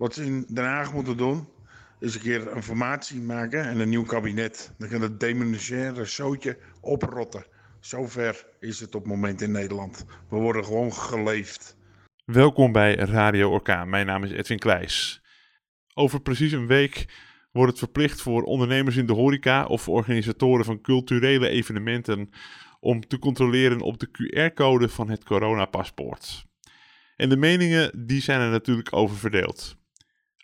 Wat ze in Den Haag moeten doen, is een keer een formatie maken en een nieuw kabinet. Dan kan het demonstraire zootje oprotten. Zover is het op het moment in Nederland. We worden gewoon geleefd. Welkom bij Radio Orkaan. Mijn naam is Edwin Kleijs. Over precies een week wordt het verplicht voor ondernemers in de horeca of organisatoren van culturele evenementen om te controleren op de QR-code van het coronapaspoort. En de meningen die zijn er natuurlijk over verdeeld.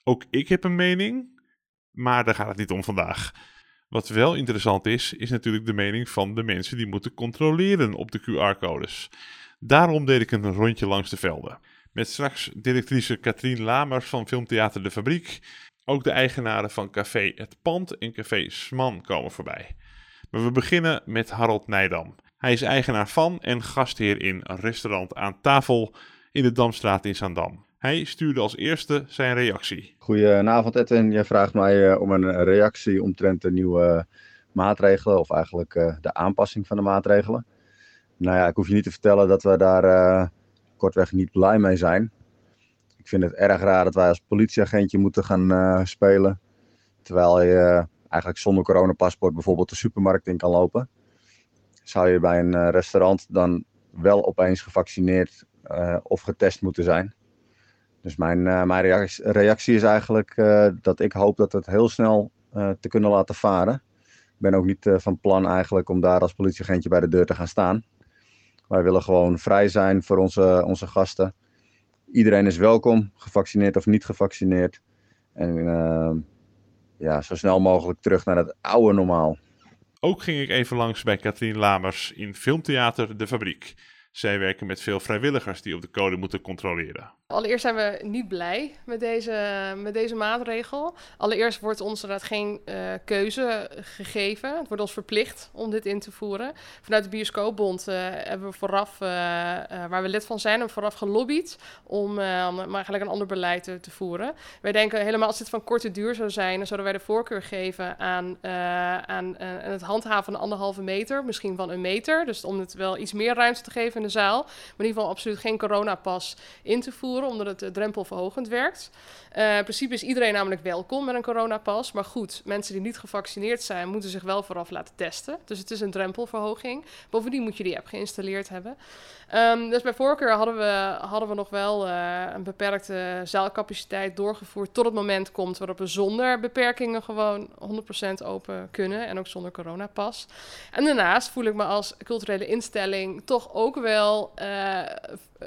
Ook ik heb een mening, maar daar gaat het niet om vandaag. Wat wel interessant is, is natuurlijk de mening van de mensen die moeten controleren op de QR-codes. Daarom deed ik een rondje langs de velden. Met straks directrice Katrien Lamers van Filmtheater De Fabriek. Ook de eigenaren van Café Het Pand en Café Sman komen voorbij. Maar we beginnen met Harold Nijdam. Hij is eigenaar van en gastheer in een restaurant aan tafel in de Damstraat in Zaandam. Hij stuurde als eerste zijn reactie. Goedenavond Edwin, jij vraagt mij uh, om een reactie omtrent de nieuwe maatregelen of eigenlijk uh, de aanpassing van de maatregelen. Nou ja, ik hoef je niet te vertellen dat we daar kortweg niet blij mee zijn. Ik vind het erg raar dat wij als politieagentje moeten gaan spelen. Terwijl je eigenlijk zonder coronapaspoort bijvoorbeeld de supermarkt in kan lopen. Zou je bij een restaurant dan wel opeens gevaccineerd of getest moeten zijn? Dus mijn, uh, mijn reactie, is eigenlijk uh, dat ik hoop dat het heel snel uh, te kunnen laten varen. Ik ben ook niet van plan eigenlijk om daar als politieagentje bij de deur te gaan staan. Wij willen gewoon vrij zijn voor onze, onze gasten. Iedereen is welkom, gevaccineerd of niet gevaccineerd. En ja, zo snel mogelijk terug naar het oude normaal. Ook ging ik even langs bij Katrien Lamers in Filmtheater De Fabriek. Zij werken met veel vrijwilligers die op de code moeten controleren. Allereerst zijn we niet blij met deze, met deze maatregel. Allereerst wordt ons inderdaad geen uh, keuze gegeven. Het wordt ons verplicht om dit in te voeren. Vanuit de Bioscoopbond uh, hebben we vooraf, uh, waar we lid van zijn, vooraf gelobbyd om, om eigenlijk een ander beleid te, te, voeren. Wij denken helemaal als dit van korte duur zou zijn, dan zouden wij de voorkeur geven aan, aan het handhaven van anderhalve meter, misschien van een meter. Dus om het wel iets meer ruimte te geven in de zaal. Maar in ieder geval absoluut geen coronapas in te voeren omdat het uh, drempelverhogend werkt. Uh, in principe is iedereen namelijk welkom met een coronapas. Maar goed, mensen die niet gevaccineerd zijn, moeten zich wel vooraf laten testen. Dus het is een drempelverhoging. Bovendien moet je die app geïnstalleerd hebben. Um, dus bij voorkeur hadden we, hadden we nog wel uh, een beperkte zaalcapaciteit doorgevoerd. Tot het moment komt waarop we zonder beperkingen gewoon 100% open kunnen. En ook zonder coronapas. En daarnaast voel ik me als culturele instelling toch ook wel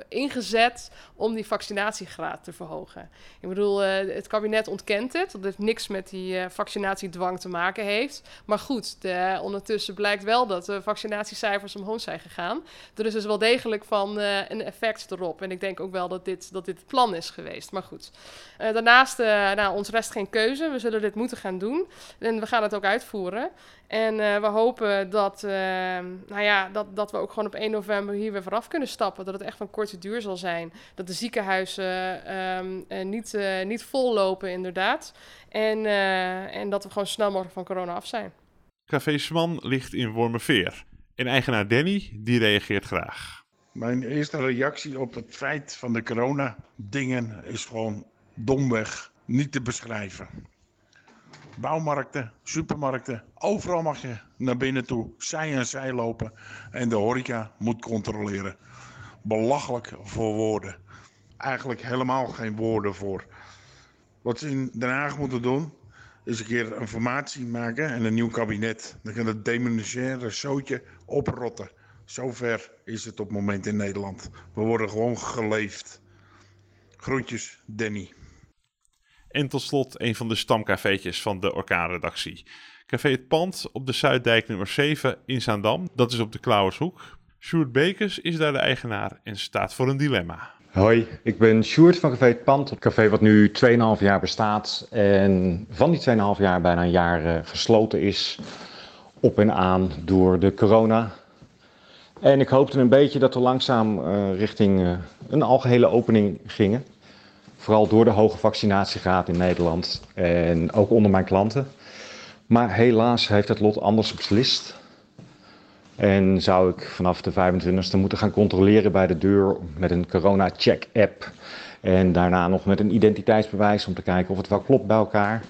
ingezet om die vaccinatiegraad te verhogen. Ik bedoel, uh, het kabinet ontkent het, dat het niks met die uh, vaccinatiedwang te maken heeft. Maar goed, de, ondertussen blijkt wel dat de vaccinatiecijfers omhoog zijn gegaan. Er is dus wel degelijk van een effect erop. En ik denk ook wel dat dit, dat dit het plan is geweest. Maar goed, daarnaast, nou, ons rest geen keuze. We zullen dit moeten gaan doen. En we gaan het ook uitvoeren. En uh, we hopen dat, uh, nou ja, dat, dat we ook gewoon op 1 november hier weer vanaf kunnen stappen. Dat het echt van korte duur zal zijn. Dat de ziekenhuizen um, uh, niet, niet vol lopen, inderdaad. En, en dat we gewoon snel mogelijk van corona af zijn. Café Sman ligt in Wormerveer. En eigenaar Danny, die reageert graag. Mijn eerste reactie op het feit van de corona-dingen is gewoon domweg niet te beschrijven bouwmarkten, supermarkten. Overal mag je naar binnen toe, zij en zij lopen. En de horeca moet controleren. Belachelijk voor woorden. Eigenlijk helemaal geen woorden voor. Wat ze in Den Haag moeten doen, is een keer een formatie maken en een nieuw kabinet. Dan kan het demonstraire zootje oprotten. Zover is het op het moment in Nederland. We worden gewoon geleefd. Groetjes, Danny. En tot slot een van de stamcafeetjes van de Orkaanredactie. Café Het Pand op de Zuiddijk nummer 7 in Zaandam. Dat is op de Klauwershoek. Sjoerd Bekers is daar de eigenaar en staat voor een dilemma. Hoi, ik ben Sjoerd van Café Het Pand. Het café wat nu 2,5 jaar bestaat en van die 2,5 jaar bijna een jaar uh, gesloten is. Op en aan door de corona. En ik hoopte een beetje dat we langzaam uh, richting uh, een algehele opening gingen. Vooral door de hoge vaccinatiegraad in Nederland en ook onder mijn klanten. Maar helaas heeft het lot anders beslist. En zou ik vanaf de 25e moeten gaan controleren bij de deur met een corona-check-app. En daarna nog met een identiteitsbewijs om te kijken of het wel klopt bij elkaar.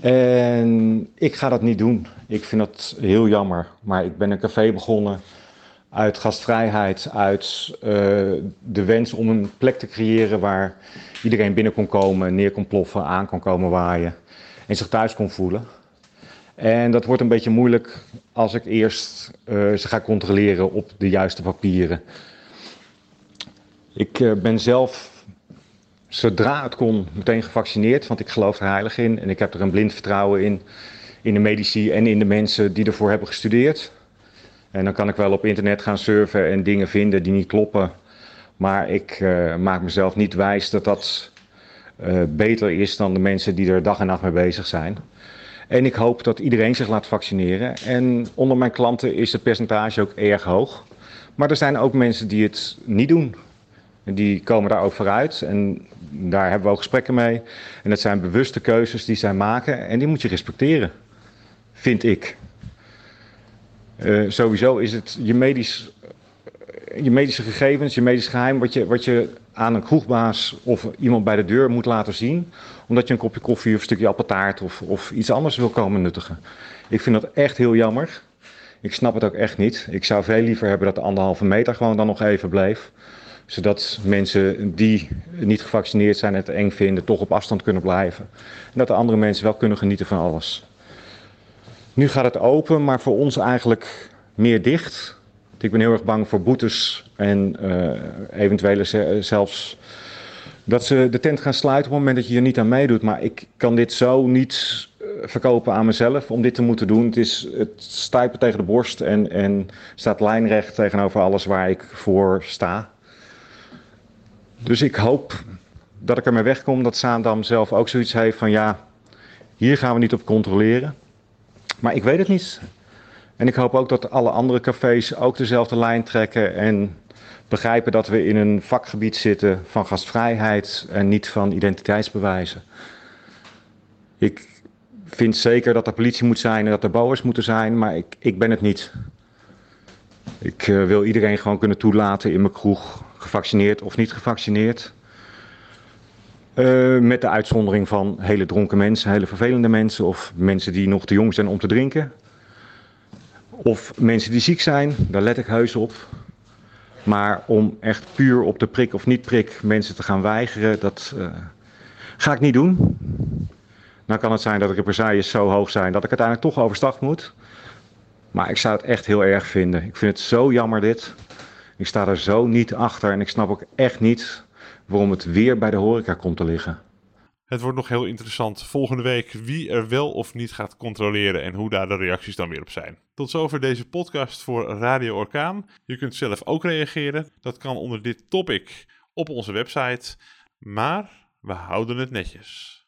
En ik ga dat niet doen. Ik vind dat heel jammer. Maar ik ben een café begonnen uit gastvrijheid, uit uh, de wens om een plek te creëren waar iedereen binnen kon komen, neer kon ploffen, aan kon komen waaien en zich thuis kon voelen. En dat wordt een beetje moeilijk als ik eerst uh, ze ga controleren op de juiste papieren. Ik uh, ben zelf, zodra het kon, meteen gevaccineerd, want ik geloof er heilig in. En ik heb er een blind vertrouwen in, in de medici en in de mensen die ervoor hebben gestudeerd. En dan kan ik wel op internet gaan surfen en dingen vinden die niet kloppen. Maar ik uh, maak mezelf niet wijs dat dat uh, beter is dan de mensen die er dag en nacht mee bezig zijn. En ik hoop dat iedereen zich laat vaccineren. En onder mijn klanten is het percentage ook erg hoog. Maar er zijn ook mensen die het niet doen. En die komen daar ook vooruit. En daar hebben we ook gesprekken mee. En dat zijn bewuste keuzes die zij maken. En die moet je respecteren. Vind ik. Uh, sowieso is het je, medisch, je medische gegevens, je medisch geheim, wat je, wat je aan een kroegbaas of iemand bij de deur moet laten zien. Omdat je een kopje koffie of een stukje appeltaart of, of iets anders wil komen nuttigen. Ik vind dat echt heel jammer. Ik snap het ook echt niet. Ik zou veel liever hebben dat de anderhalve meter gewoon dan nog even bleef. Zodat mensen die niet gevaccineerd zijn en het eng vinden, toch op afstand kunnen blijven. En dat de andere mensen wel kunnen genieten van alles. Nu gaat het open, maar voor ons eigenlijk meer dicht. Ik ben heel erg bang voor boetes en uh, eventuele zelfs dat ze de tent gaan sluiten op het moment dat je er niet aan meedoet. Maar ik kan dit zo niet uh, verkopen aan mezelf om dit te moeten doen. Het, is, het stuipen tegen de borst en, en staat lijnrecht tegenover alles waar ik voor sta. Dus ik hoop dat ik ermee wegkom dat Zaandam zelf ook zoiets heeft van ja, hier gaan we niet op controleren. Maar ik weet het niet. En ik hoop ook dat alle andere cafés ook dezelfde lijn trekken en begrijpen dat we in een vakgebied zitten van gastvrijheid en niet van identiteitsbewijzen. Ik vind zeker dat er politie moet zijn en dat er bouwers moeten zijn, maar ik, ik ben het niet. Ik uh, wil iedereen gewoon kunnen toelaten in mijn kroeg, gevaccineerd of niet gevaccineerd. Uh, met de uitzondering van hele dronken mensen, hele vervelende mensen of mensen die nog te jong zijn om te drinken. Of mensen die ziek zijn, daar let ik heus op. Maar om echt puur op de prik of niet prik mensen te gaan weigeren, dat uh, ga ik niet doen. Nou kan het zijn dat de represailles zo hoog zijn dat ik uiteindelijk toch overstag moet. Maar ik zou het echt heel erg vinden. Ik vind het zo jammer dit. Ik sta er zo niet achter en ik snap ook echt niet waarom het weer bij de horeca komt te liggen. Het wordt nog heel interessant volgende week wie er wel of niet gaat controleren en hoe daar de reacties dan weer op zijn. Tot zover deze podcast voor Radio Orkaan. Je kunt zelf ook reageren. Dat kan onder dit topic op onze website. Maar we houden het netjes.